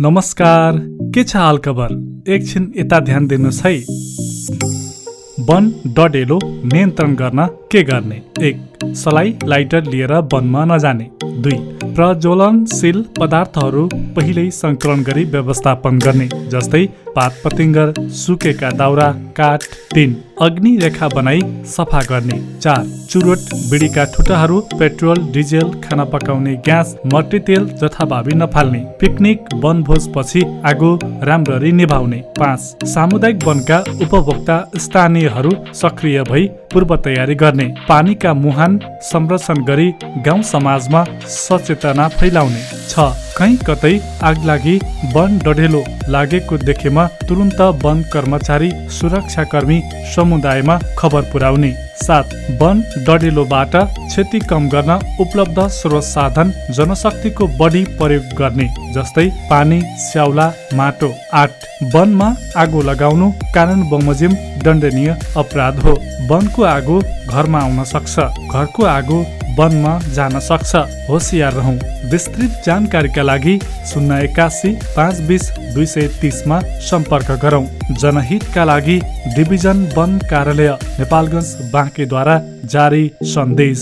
नमस्कार के छ हालखबर एकछिन यता ध्यान दिनुहोस् है। वन डडेलो नियन्त्रण गर्न के गर्ने? एक सलाई लाइटर लिएर वनमा नजाने। दुई प्रज्वलनशील पदार्थहरू पहिल्यै सङ्कलन गरी व्यवस्थापन गर्ने जस्तै पात पतिङ्गर सुकेका दाउरा काठ तिन अग्नि रेखा बनाई सफा गर्ने। चार चुरोट बिडीका ठुटाहरू पेट्रोल डिजेल खाना पकाउने ग्यास मट्टी तेल जथाभावी नफाल्ने। पिकनिक वनभोज पछि आगो राम्ररी निभाउने। पाँच सामुदायिक वनका उपभोक्ता स्थानीयहरू सक्रिय भई पूर्व तयारी गर्ने। पानीका मुहान संरक्षण गरी गाउँ समाजमा सचेतना फैलाउने। छ। कहीँ कतै आग लागि वन डढेलो लागेको देखेमा तुरन्त वन कर्मचारी सुरक्षाकर्मी समुदायमा खबर पुर्याउने। सात वन डढेलोबाट क्षति कम गर्न उपलब्ध स्रोत साधन जनशक्तिको बढी प्रयोग गर्ने जस्तै पानी स्याउला माटो आठ। वनमा आगो लगाउनु कानुन बमोजिम दण्डनीय अपराध हो। वनको आगो घरमा आउन सक्छ। घरको आगो वनमा जान सक्छ। होसियार रहँ। विस्तृत जानकारीका लागि शून्य एकासी पाँच बिस दुई सय तिसमा सम्पर्क गरौँ। जनहितका लागि डिभिजन वन कार्यालय नेपालगञ्ज बाँकेद्वारा जारी सन्देश।